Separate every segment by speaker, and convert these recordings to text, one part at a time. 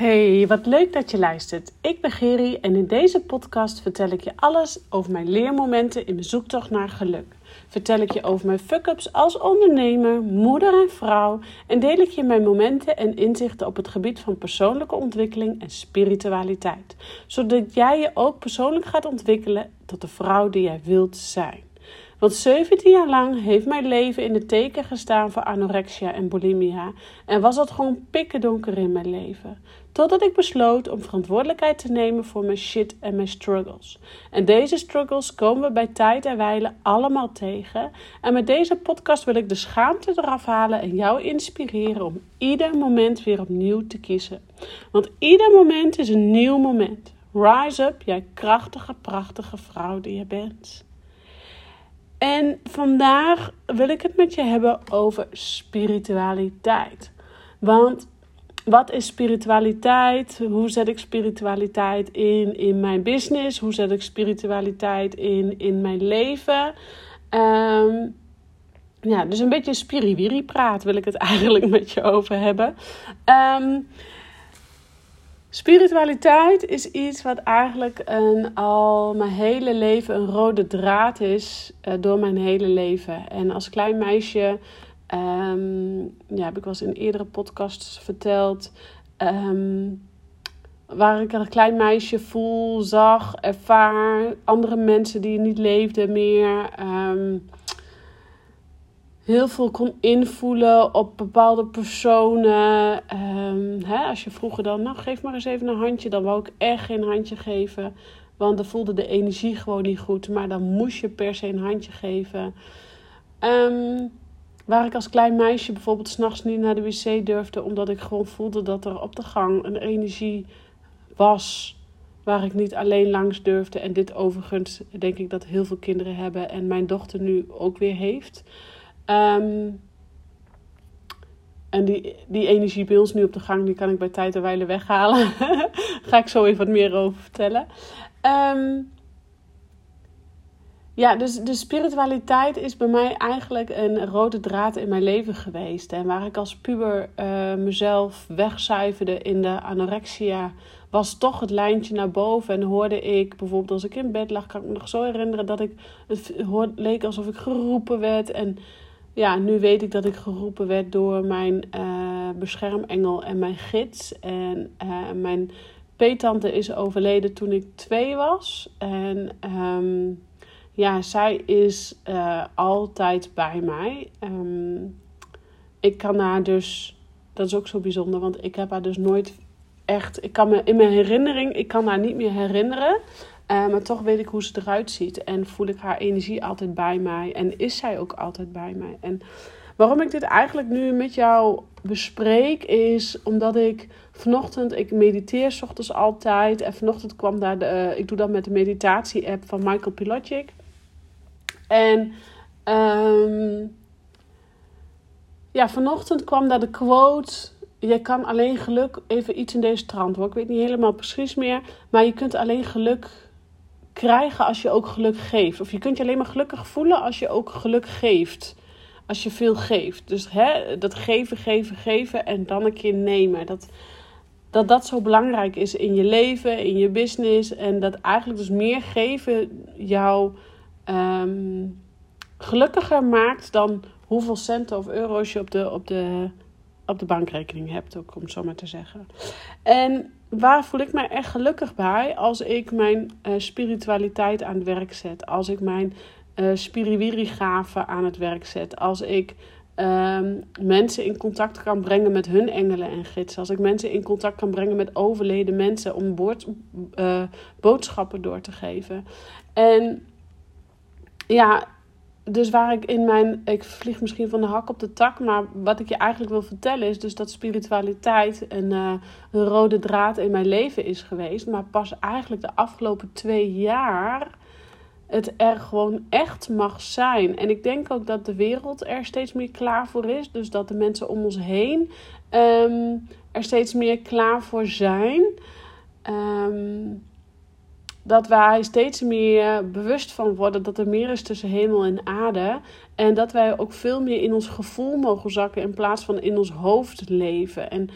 Speaker 1: Hey, wat leuk dat je luistert. Ik ben Geri en in deze podcast vertel ik je alles over mijn leermomenten in mijn zoektocht naar geluk. Vertel ik je over mijn fuck-ups als ondernemer, moeder en vrouw en deel ik je mijn momenten en inzichten op het gebied van persoonlijke ontwikkeling en spiritualiteit, zodat jij je ook persoonlijk gaat ontwikkelen tot de vrouw die jij wilt zijn. Want 17 jaar lang heeft mijn leven in het teken gestaan voor anorexia en bulimia. En was dat gewoon pikken donker in mijn leven. Totdat ik besloot om verantwoordelijkheid te nemen voor mijn shit en mijn struggles. En deze struggles komen we bij tijd en wijle allemaal tegen. En met deze podcast wil ik de schaamte eraf halen en jou inspireren om ieder moment weer opnieuw te kiezen. Want ieder moment is een nieuw moment. Rise up, jij krachtige, prachtige vrouw die je bent. En vandaag wil ik het met je hebben over spiritualiteit. Want wat is spiritualiteit? Hoe zet ik spiritualiteit in in mijn business? Hoe zet ik spiritualiteit in in mijn leven? Um, ja, dus een beetje spiriwiri praat wil ik het eigenlijk met je over hebben. Um, Spiritualiteit is iets wat eigenlijk een, al mijn hele leven een rode draad is uh, door mijn hele leven. En als klein meisje, um, ja, heb ik wel eens in eerdere podcasts verteld, um, waar ik een klein meisje voel, zag, ervaar, andere mensen die niet leefden meer. Um, heel veel kon invoelen op bepaalde personen. Hè, als je vroeger dan, nou geef maar eens even een handje, dan wou ik echt geen handje geven. Want dan voelde de energie gewoon niet goed. Maar dan moest je per se een handje geven. Um, waar ik als klein meisje bijvoorbeeld s'nachts niet naar de wc durfde. Omdat ik gewoon voelde dat er op de gang een energie was. Waar ik niet alleen langs durfde. En dit overigens denk ik dat heel veel kinderen hebben. En mijn dochter nu ook weer heeft. Um, en die, die energie bij ons nu op de gang, die kan ik bij tijd en wijle weghalen. Ga ik zo even wat meer over vertellen. Um, ja, dus de spiritualiteit is bij mij eigenlijk een rode draad in mijn leven geweest. En waar ik als puber uh, mezelf wegcijferde in de anorexia, was toch het lijntje naar boven. En hoorde ik bijvoorbeeld als ik in bed lag, kan ik me nog zo herinneren dat ik het leek alsof ik geroepen werd. En ja, nu weet ik dat ik geroepen werd door mijn uh, beschermengel en mijn gids. En uh, mijn peetante is overleden toen ik twee was. En um, ja, zij is uh, altijd bij mij. Um, ik kan haar dus, dat is ook zo bijzonder, want ik heb haar dus nooit echt, ik kan me in mijn herinnering, ik kan haar niet meer herinneren. Uh, maar toch weet ik hoe ze eruit ziet. En voel ik haar energie altijd bij mij. En is zij ook altijd bij mij. En waarom ik dit eigenlijk nu met jou bespreek, is omdat ik vanochtend, ik mediteer s ochtends altijd. En vanochtend kwam daar, de, uh, ik doe dat met de meditatie-app van Michael Pilotic. En um, ja, vanochtend kwam daar de quote je kan alleen geluk, even iets in deze trant hoor, ik weet niet helemaal precies meer, maar je kunt alleen geluk krijgen als je ook geluk geeft. Of je kunt je alleen maar gelukkig voelen als je ook geluk geeft. Als je veel geeft. Dus hè, dat geven, geven, geven en dan een keer nemen. Dat, dat dat zo belangrijk is in je leven, in je business. En dat eigenlijk dus meer geven jou um, gelukkiger maakt dan hoeveel centen of euro's je op de, op de, op de bankrekening hebt. Ook om het zo maar te zeggen. En waar voel ik mij echt gelukkig bij als ik mijn uh, spiritualiteit aan het werk zet. Als ik mijn uh, spiriwiri-gaven aan het werk zet. Als ik uh, mensen in contact kan brengen met hun engelen en gidsen. Als ik mensen in contact kan brengen met overleden mensen om uh, boodschappen door te geven. En ja, dus waar ik in mijn. Ik vlieg misschien van de hak op de tak. Maar wat ik je eigenlijk wil vertellen is dus dat spiritualiteit een, uh, een rode draad in mijn leven is geweest. Maar pas eigenlijk de afgelopen twee jaar het er gewoon echt mag zijn. En ik denk ook dat de wereld er steeds meer klaar voor is. Dus dat de mensen om ons heen um, er steeds meer klaar voor zijn. Um, dat wij steeds meer bewust van worden dat er meer is tussen hemel en aarde. En dat wij ook veel meer in ons gevoel mogen zakken in plaats van in ons hoofd leven. En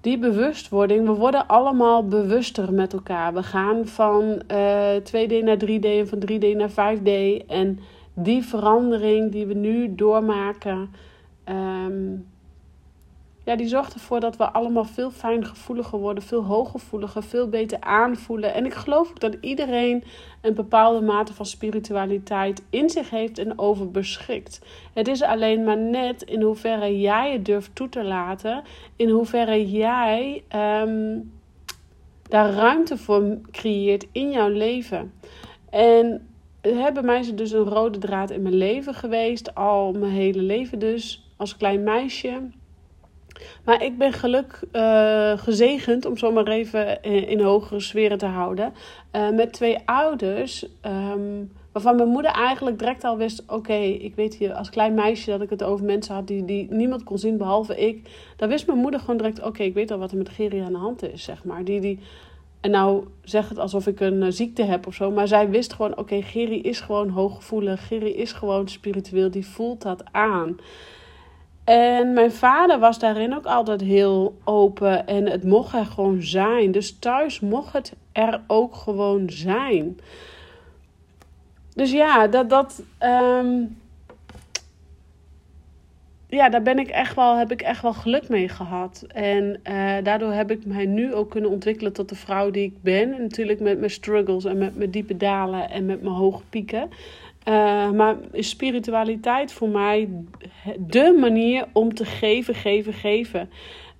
Speaker 1: die bewustwording, we worden allemaal bewuster met elkaar. We gaan van uh, 2D naar 3D en van 3D naar 5D. En die verandering die we nu doormaken, um, ja, die zorgt ervoor dat we allemaal veel fijngevoeliger worden, veel hooggevoeliger, veel beter aanvoelen. En ik geloof ook dat iedereen een bepaalde mate van spiritualiteit in zich heeft en over beschikt. Het is alleen maar net in hoeverre jij het durft toe te laten, in hoeverre jij um, daar ruimte voor creëert in jouw leven. En bij mij het dus een rode draad in mijn leven geweest, al mijn hele leven dus, als klein meisje. Maar ik ben geluk uh, gezegend, om zo maar even in, in hogere sferen te houden, uh, met twee ouders. Um, waarvan mijn moeder eigenlijk direct al wist: oké, ik weet hier als klein meisje dat ik het over mensen had die, die niemand kon zien behalve ik. Dan wist mijn moeder gewoon direct: oké, ik weet al wat er met Geri aan de hand is, zeg maar. Die, die, en nou zeg het alsof ik een ziekte heb of zo. Maar zij wist gewoon: oké, okay, is gewoon hooggevoelig. Geri is gewoon spiritueel. Die voelt dat aan. En mijn vader was daarin ook altijd heel open en het mocht er gewoon zijn. Dus thuis mocht het er ook gewoon zijn. Dus ja, dat. dat um, ja, daar ben ik echt wel, heb ik echt wel geluk mee gehad. En uh, daardoor heb ik mij nu ook kunnen ontwikkelen tot de vrouw die ik ben. En natuurlijk met mijn struggles en met mijn diepe dalen en met mijn hoge pieken. Uh, maar is spiritualiteit voor mij de manier om te geven, geven, geven.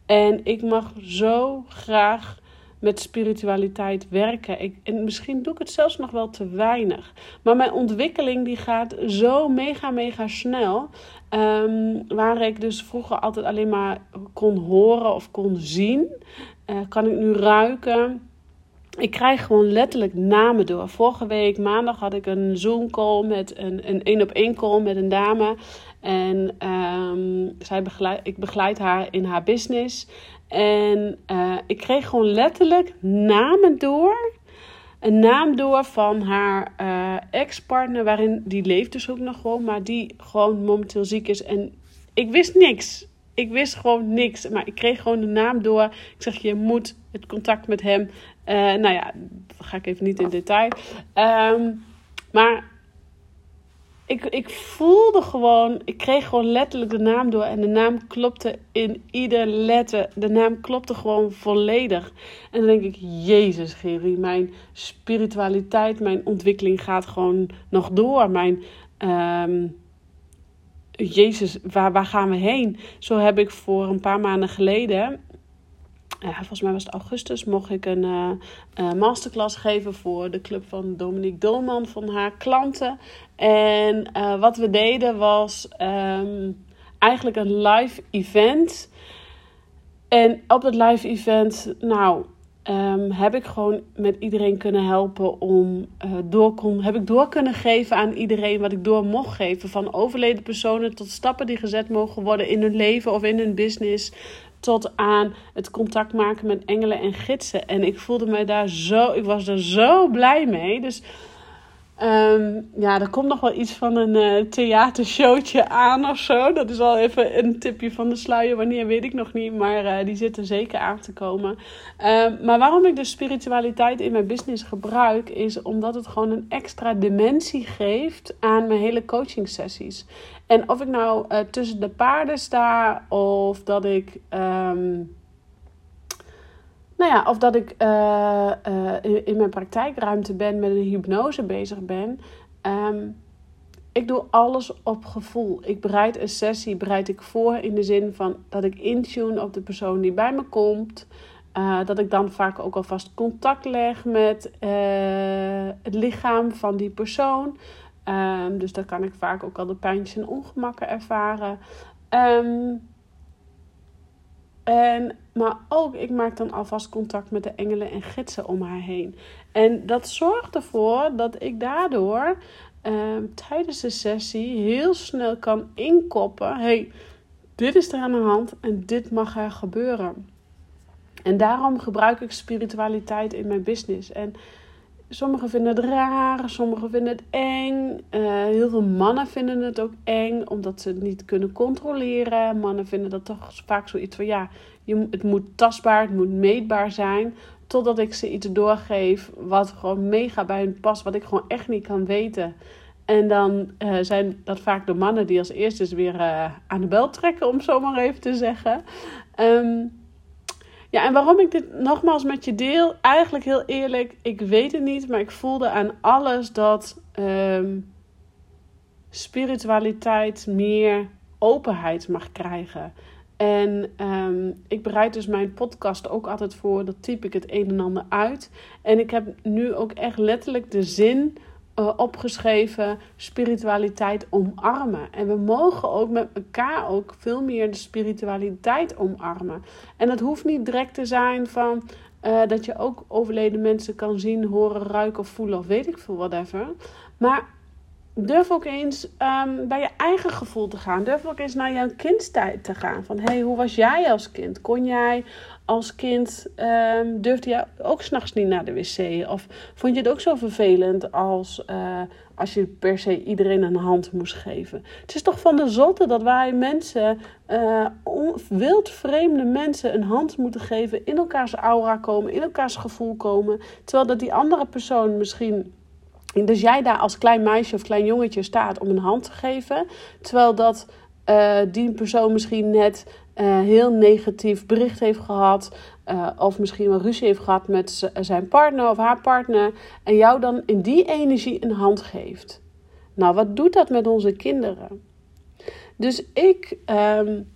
Speaker 1: En ik mag zo graag met spiritualiteit werken. Ik, en misschien doe ik het zelfs nog wel te weinig. Maar mijn ontwikkeling die gaat zo mega, mega snel. Um, waar ik dus vroeger altijd alleen maar kon horen of kon zien, uh, kan ik nu ruiken ik krijg gewoon letterlijk namen door. Vorige week maandag had ik een Zoom call met een een één op één call met een dame. En um, zij begeleid, ik begeleid haar in haar business. En uh, ik kreeg gewoon letterlijk namen door. Een naam door van haar uh, ex-partner, waarin die leeft dus ook nog gewoon, maar die gewoon momenteel ziek is. En ik wist niks. Ik wist gewoon niks. Maar ik kreeg gewoon de naam door. Ik zeg, je moet het contact met hem uh, nou ja, dat ga ik even niet in detail. Um, maar ik, ik voelde gewoon, ik kreeg gewoon letterlijk de naam door. En de naam klopte in ieder letter. De naam klopte gewoon volledig. En dan denk ik, Jezus, Geri, mijn spiritualiteit, mijn ontwikkeling gaat gewoon nog door. Mijn. Um, Jezus, waar, waar gaan we heen? Zo heb ik voor een paar maanden geleden ja, volgens mij was het augustus, mocht ik een uh, uh, masterclass geven voor de club van Dominique Dolman van haar klanten. En uh, wat we deden was um, eigenlijk een live event. En op dat live event, nou, um, heb ik gewoon met iedereen kunnen helpen om door heb ik door kunnen geven aan iedereen wat ik door mocht geven. Van overleden personen tot stappen die gezet mogen worden in hun leven of in hun business tot aan het contact maken met engelen en gidsen. En ik voelde me daar zo, ik was er zo blij mee. Dus um, ja, er komt nog wel iets van een uh, theatershowtje aan of zo. Dat is al even een tipje van de sluier. Wanneer weet ik nog niet, maar uh, die zit er zeker aan te komen. Um, maar waarom ik de spiritualiteit in mijn business gebruik, is omdat het gewoon een extra dimensie geeft aan mijn hele coaching sessies. En of ik nou uh, tussen de paarden sta of dat ik. Um, nou ja, of dat ik uh, uh, in, mijn praktijkruimte ben, met een hypnose bezig ben. Um, ik doe alles op gevoel. Ik bereid een sessie bereid ik voor in de zin van dat ik intune op de persoon die bij me komt. Uh, dat ik dan vaak ook alvast contact leg met het lichaam van die persoon. Um, dus dan kan ik vaak ook al de pijntjes en ongemakken ervaren. Um, en, maar ook, ik maak dan alvast contact met de engelen en gidsen om haar heen. En dat zorgt ervoor dat ik daardoor um, tijdens de sessie heel snel kan inkoppen. hey, dit is er aan de hand en dit mag er gebeuren. En daarom gebruik ik spiritualiteit in mijn business. En sommigen vinden het raar, sommigen vinden het eng. Uh, heel veel mannen vinden het ook eng, omdat ze het niet kunnen controleren. Mannen vinden dat toch vaak zoiets van, ja, je, het moet tastbaar, het moet meetbaar zijn. Totdat ik ze iets doorgeef wat gewoon mega bij hun past, wat ik gewoon echt niet kan weten. En dan uh, zijn dat vaak de mannen die als eerste weer uh, aan de bel trekken, om zo maar even te zeggen. Um, ja, en waarom ik dit nogmaals met je deel, eigenlijk heel eerlijk, ik weet het niet, maar ik voelde aan alles dat um, spiritualiteit meer openheid mag krijgen. En um, ik bereid dus mijn podcast ook altijd voor, dat typ ik het een en ander uit. En ik heb nu ook echt letterlijk de zin uh, opgeschreven spiritualiteit omarmen. En we mogen ook met elkaar ook veel meer de spiritualiteit omarmen. En dat hoeft niet direct te zijn van uh, dat je ook overleden mensen kan zien, horen, ruiken of voelen of weet ik veel, whatever. Maar durf ook eens um, bij je eigen gevoel te gaan. Durf ook eens naar jouw kindstijd te gaan. Van hey, hoe was jij als kind? Kon jij als kind, um, durfde je ook s'nachts niet naar de wc? Of vond je het ook zo vervelend als, uh, als je per se iedereen een hand moest geven? Het is toch van de zotte dat wij mensen, uh, wildvreemde mensen, een hand moeten geven, in elkaars aura komen, in elkaars gevoel komen. Terwijl dat die andere persoon misschien dus jij daar als klein meisje of klein jongetje staat om een hand te geven. Terwijl dat uh, die persoon misschien net uh, heel negatief bericht heeft gehad. Uh, of misschien wel ruzie heeft gehad met zijn partner of haar partner. En jou dan in die energie een hand geeft. Nou, wat doet dat met onze kinderen? Dus ik, um,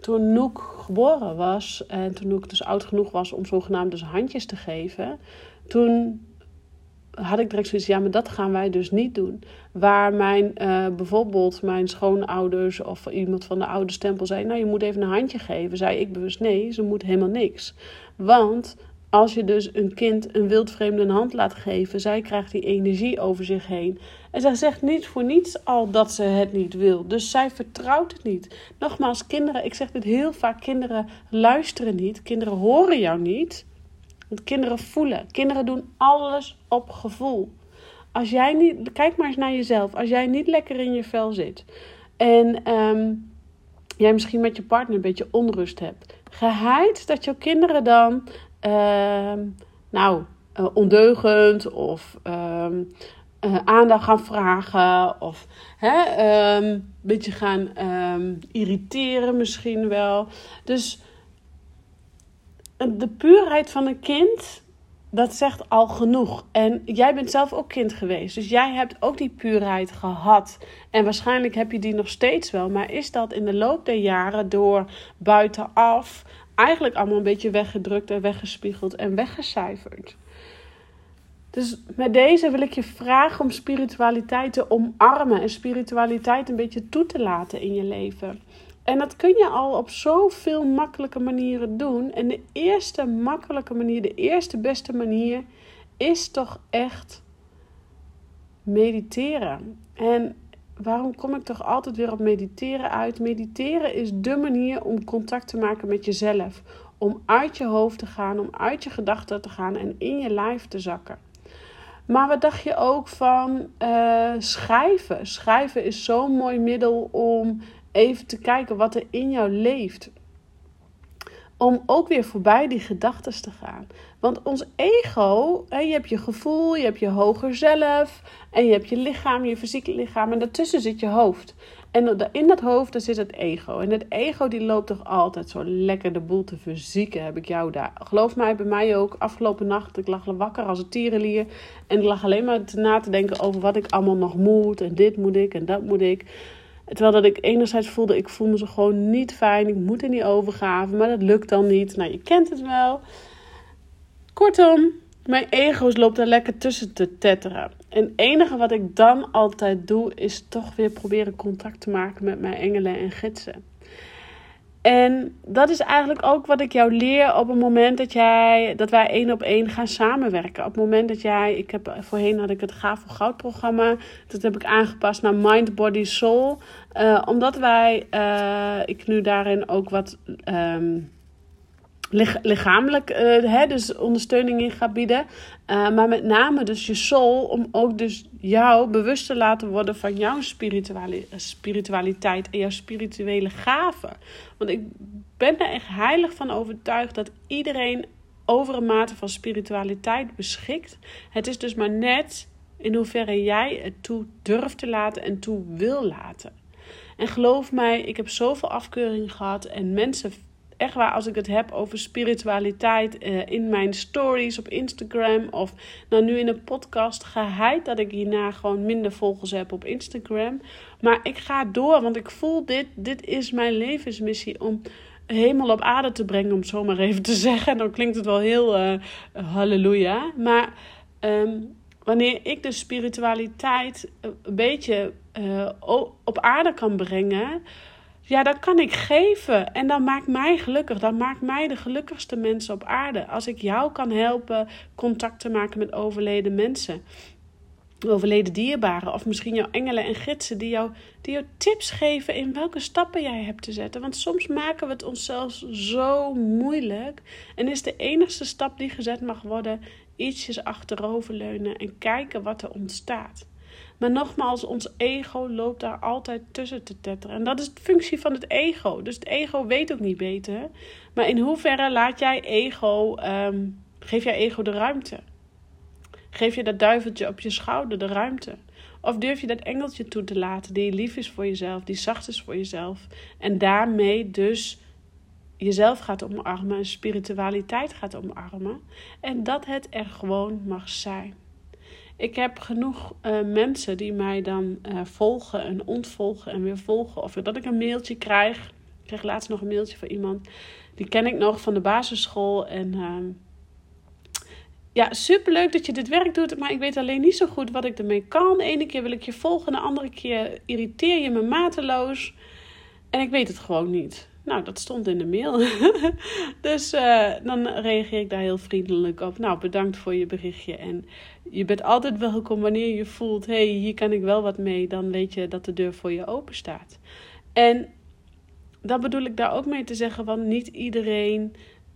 Speaker 1: toen Noek geboren was. En toen Noek dus oud genoeg was om zogenaamd dus handjes te geven. Toen had ik direct zoiets, ja, maar dat gaan wij dus niet doen. Waar mijn, uh, bijvoorbeeld mijn schoonouders of iemand van de oude stempel zei, nou je moet even een handje geven, zei ik bewust nee, ze moet helemaal niks. Want als je dus een kind een wildvreemde een hand laat geven, zij krijgt die energie over zich heen. En zij zegt niet voor niets al dat ze het niet wil. Dus zij vertrouwt het niet. Nogmaals, kinderen, ik zeg dit heel vaak, kinderen luisteren niet, kinderen horen jou niet. Want kinderen voelen. Kinderen doen alles op gevoel. Als jij niet, kijk maar eens naar jezelf. Als jij niet lekker in je vel zit en um, jij misschien met je partner een beetje onrust hebt, geheid dat jouw kinderen dan, uh, nou, uh, ondeugend of um, uh, aandacht gaan vragen of hè, een beetje gaan irriteren misschien wel. Dus de puurheid van een kind, dat zegt al genoeg. En jij bent zelf ook kind geweest. Dus jij hebt ook die puurheid gehad. En waarschijnlijk heb je die nog steeds wel. Maar is dat in de loop der jaren door buitenaf eigenlijk allemaal een beetje weggedrukt en weggespiegeld en weggecijferd? Dus met deze wil ik je vragen om spiritualiteit te omarmen en spiritualiteit een beetje toe te laten in je leven. En dat kun je al op zoveel makkelijke manieren doen. En de eerste makkelijke manier, de eerste beste manier, is toch echt mediteren. En waarom kom ik toch altijd weer op mediteren uit? Mediteren is de manier om contact te maken met jezelf. Om uit je hoofd te gaan, om uit je gedachten te gaan en in je lijf te zakken. Maar wat dacht je ook van uh, schrijven? Schrijven is zo'n mooi middel om even te kijken wat er in jou leeft. Om ook weer voorbij die gedachten te gaan. Want ons ego, je hebt je gevoel, je hebt je hoger zelf en je hebt je lichaam, je fysieke lichaam en daartussen zit je hoofd. En in dat hoofd daar zit het ego. En het ego die loopt toch altijd zo lekker de boel te verzieken, heb ik jou daar. Geloof mij, bij mij ook. Afgelopen nacht, ik lag wakker als een tierenlier. En ik lag alleen maar na te denken over wat ik allemaal nog moet. En dit moet ik en dat moet ik. Terwijl dat ik enerzijds voelde, ik voel me zo gewoon niet fijn. Ik moet in die overgave, maar dat lukt dan niet. Nou, je kent het wel. Kortom, mijn ego's loopt er lekker tussen te tetteren. En het enige wat ik dan altijd doe, is toch weer proberen contact te maken met mijn engelen en gidsen. En dat is eigenlijk ook wat ik jou leer op het moment dat, jij, dat wij één op één gaan samenwerken. Op het moment dat jij, ik heb, voorheen had ik het Gaaf voor Goud programma. Dat heb ik aangepast naar Mind, Body, Soul. Uh, omdat wij, uh, ik nu daarin ook wat um, lichamelijk, uh, hè, dus ondersteuning in gaat bieden. Uh, maar met name dus je soul, om ook dus jou bewust te laten worden van jouw spiritualiteit en jouw spirituele gaven. Want ik ben er echt heilig van overtuigd dat iedereen over een mate van spiritualiteit beschikt. Het is dus maar net in hoeverre jij het toe durft te laten en toe wil laten. En geloof mij, ik heb zoveel afkeuring gehad en mensen echt waar, als ik het heb over spiritualiteit uh, in mijn stories op Instagram of nou nu in een podcast, geheid dat ik hierna gewoon minder volgers heb op Instagram. Maar ik ga door, want ik voel dit, dit is mijn levensmissie om hemel op aarde te brengen, om het zo maar even te zeggen. Dan klinkt het wel heel uh, halleluja. Maar um, wanneer ik de spiritualiteit een beetje uh, op aarde kan brengen ja, dat kan ik geven. En dat maakt mij gelukkig. Dat maakt mij de gelukkigste mensen op aarde. Als ik jou kan helpen contact te maken met overleden mensen. Overleden dierbaren. Of misschien jouw engelen en gidsen die jou, die jou tips geven in welke stappen jij hebt te zetten. Want soms maken we het onszelf zo moeilijk. En is de enigste stap die gezet mag worden ietsjes achteroverleunen en kijken wat er ontstaat. Maar nogmaals, ons ego loopt daar altijd tussen te tetteren. En dat is de functie van het ego. Dus het ego weet ook niet beter. Maar in hoeverre laat jij ego, ehm, geef jij ego de ruimte? Geef je dat duiveltje op je schouder de ruimte? Of durf je dat engeltje toe te laten die lief is voor jezelf, die zacht is voor jezelf. En daarmee dus jezelf gaat omarmen en spiritualiteit gaat omarmen. En dat het er gewoon mag zijn. Ik heb genoeg uh, mensen die mij dan uh, volgen en ontvolgen en weer volgen. Of dat ik een mailtje krijg. Ik kreeg laatst nog een mailtje van iemand. Die ken ik nog van de basisschool. En uh, ja, superleuk dat je dit werk doet. Maar ik weet alleen niet zo goed wat ik ermee kan. De ene keer wil ik je volgen. De andere keer irriteer je me mateloos. En ik weet het gewoon niet. Nou, dat stond in de mail. dus uh, dan reageer ik daar heel vriendelijk op. Nou, bedankt voor je berichtje. En je bent altijd welkom wanneer je voelt: hé, hey, hier kan ik wel wat mee. Dan weet je dat de deur voor je open staat. En dan bedoel ik daar ook mee te zeggen: want niet iedereen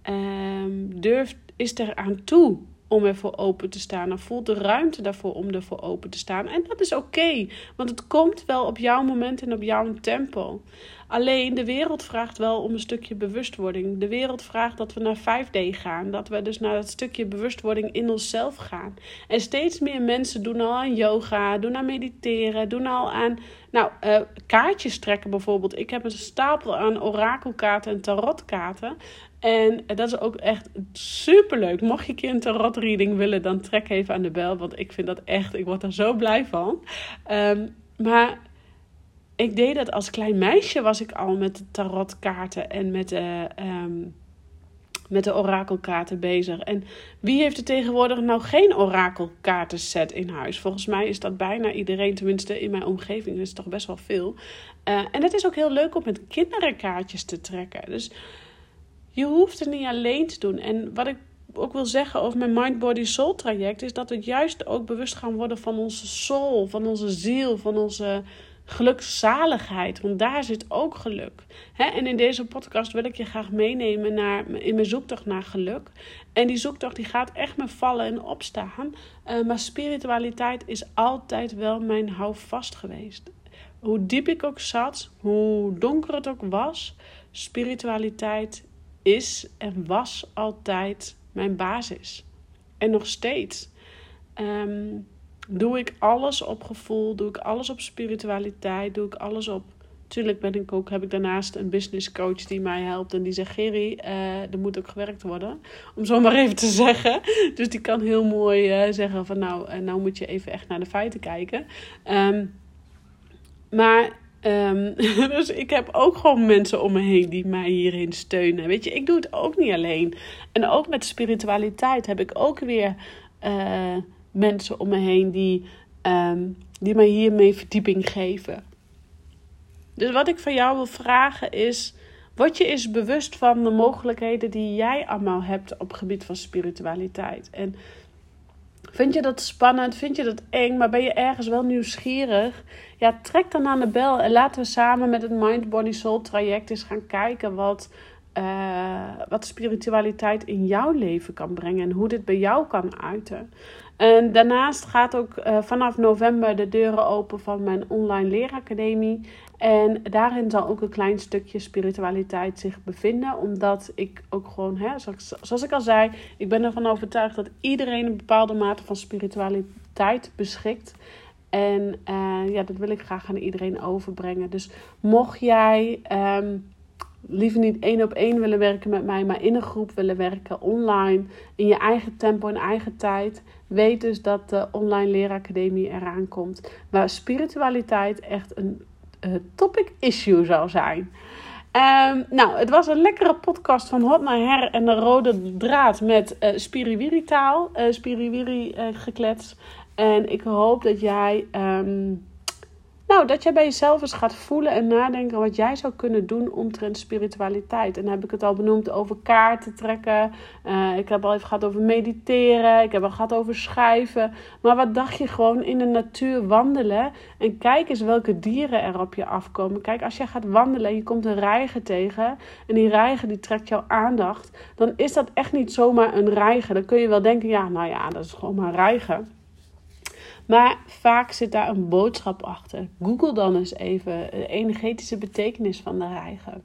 Speaker 1: um, durft, is er aan toe om ervoor open te staan. Dan voelt de ruimte daarvoor om ervoor open te staan. En dat is oké, want het komt wel op jouw moment en op jouw tempo. Alleen de wereld vraagt wel om een stukje bewustwording. De wereld vraagt dat we naar 5D gaan. Dat we dus naar dat stukje bewustwording in onszelf gaan. En steeds meer mensen doen al aan yoga, doen aan mediteren, doen al aan nou, uh, kaartjes trekken bijvoorbeeld. Ik heb een stapel aan orakelkaarten en tarotkaarten. En dat is ook echt super leuk. Mocht je een keer een tarot reading willen, dan trek even aan de bel. Want ik vind dat echt, ik word er zo blij van. Um, maar ik deed dat als klein meisje, was ik al met de tarotkaarten en met de, um, met de orakelkaarten bezig. En wie heeft er tegenwoordig nou geen orakelkaartenset in huis? Volgens mij is dat bijna iedereen, tenminste in mijn omgeving is het toch best wel veel. Uh, en het is ook heel leuk om met kinderen kaartjes te trekken. Dus je hoeft het niet alleen te doen. En wat ik ook wil zeggen over mijn Mind Body Soul traject is dat we juist ook bewust gaan worden van onze soul, van onze ziel, van onze gelukzaligheid. Want daar zit ook geluk. En in deze podcast wil ik je graag meenemen naar, in mijn zoektocht naar geluk. En die zoektocht die gaat echt met vallen en opstaan. Uh, maar spiritualiteit is altijd wel mijn houvast geweest. Hoe diep ik ook zat, hoe donker het ook was, spiritualiteit is en was altijd mijn basis. En nog steeds. Um, doe ik alles op gevoel, doe ik alles op spiritualiteit, doe ik alles op. Tuurlijk ben ik ook, heb ik daarnaast een business coach die mij helpt. En die zegt: Gerry, uh, er moet ook gewerkt worden. Om zo maar even te zeggen. Dus die kan heel mooi uh, zeggen: van nou, uh, nou moet je even echt naar de feiten kijken. Um, maar Um, dus ik heb ook gewoon mensen om me heen die mij hierin steunen. Weet je, ik doe het ook niet alleen. En ook met spiritualiteit heb ik ook weer uh, mensen om me heen die, um, die mij hiermee verdieping geven. Dus wat ik van jou wil vragen is: word je eens bewust van de mogelijkheden die jij allemaal hebt op het gebied van spiritualiteit. En Vind je dat spannend? Vind je dat eng? Maar ben je ergens wel nieuwsgierig? Ja, trek dan aan de bel en laten we samen met het Mind Body Soul traject eens gaan kijken wat uh, wat spiritualiteit in jouw leven kan brengen en hoe dit bij jou kan uiten. En daarnaast gaat ook uh, vanaf november de deuren open van mijn online leeracademie. En daarin zal ook een klein stukje spiritualiteit zich bevinden. Omdat ik ook gewoon, hè, zoals, ik al zei, ik ben ervan overtuigd dat iedereen een bepaalde mate van spiritualiteit beschikt. En uh, ja, dat wil ik graag aan iedereen overbrengen. Dus mocht jij um, liever niet één op één willen werken met mij, maar in een groep willen werken, online, in je eigen tempo en eigen tijd, weet dus dat de Online Leeracademie eraan komt. Waar spiritualiteit echt een topic issue zal zijn. Um, nou, het was een lekkere podcast van Hot naar Her en de rode draad met uh, spiriwiri taal, uh, spiriwiri geklets. En ik hoop dat jij um, nou, dat jij bij jezelf eens gaat voelen en nadenken wat jij zou kunnen doen omtrent spiritualiteit. En dan heb ik het al benoemd over kaarten trekken. Uh, ik heb al even gehad over mediteren. Ik heb al gehad over schrijven. Maar wat dacht je gewoon in de natuur wandelen? En kijk eens welke dieren er op je afkomen. Kijk, als jij gaat wandelen en je komt een reiger tegen. En die reiger die trekt jouw aandacht. Dan is dat echt niet zomaar een reiger. Dan kun je wel denken, ja, nou ja, dat is gewoon maar een reiger. Maar vaak zit daar een boodschap achter. Google dan eens even de energetische betekenis van de reiger.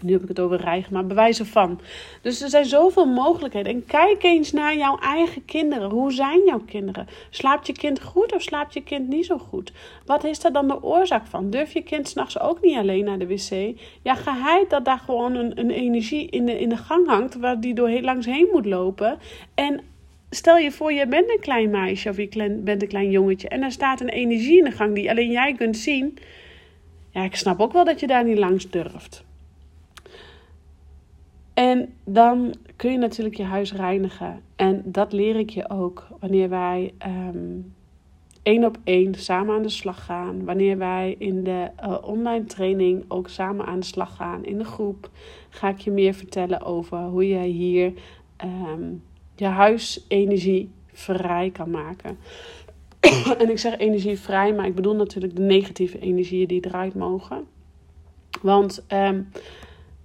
Speaker 1: Nu heb ik het over rijgen, maar bewijzen van. Dus er zijn zoveel mogelijkheden. En kijk eens naar jouw eigen kinderen. Hoe zijn jouw kinderen? Slaapt je kind goed of slaapt je kind niet zo goed? Wat is daar dan de oorzaak van? Durf je kind s'nachts ook niet alleen naar de wc? Ja, geheid dat daar gewoon een, een energie in de, in de gang hangt, waar die door heel langs heen moet lopen. En stel je voor, je bent een klein meisje of je bent een klein jongetje en er staat een energie in de gang die alleen jij kunt zien. Ja, ik snap ook wel dat je daar niet langs durft. En dan kun je natuurlijk je huis reinigen. En dat leer ik je ook wanneer wij um, één op één samen aan de slag gaan. Wanneer wij in de uh, online training ook samen aan de slag gaan in de groep. Ga ik je meer vertellen over hoe jij hier um, je huis vrij kan maken. en ik zeg energievrij, maar ik bedoel natuurlijk de negatieve energieën die eruit mogen. Want um,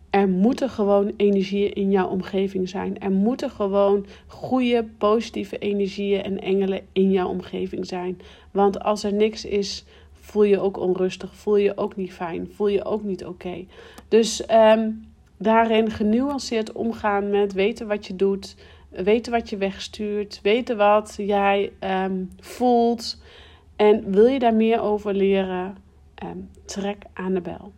Speaker 1: er moeten gewoon energieën in jouw omgeving zijn. Er moeten gewoon goede, positieve energieën en engelen in jouw omgeving zijn. Want als er niks is, voel je ook onrustig, voel je ook niet fijn, voel je ook niet oké. Dus um, daarin genuanceerd omgaan met weten wat je doet weten wat je wegstuurt, weten wat jij um, voelt. En wil je daar meer over leren, um, trek aan de bel.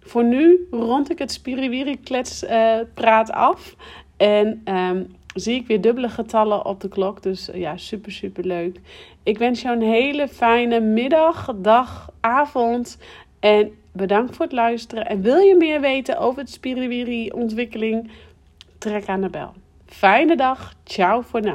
Speaker 1: Voor nu rond ik het Spiriwiri klets uh, praat af. En um, zie ik weer dubbele getallen op de klok. Dus uh, ja, super, super leuk. Ik wens jou een hele fijne middag, dag, avond. En bedankt voor het luisteren. En wil je meer weten over het Spiriwiri ontwikkeling? Trek aan de bel. Fijne dag. Ciao voor nu.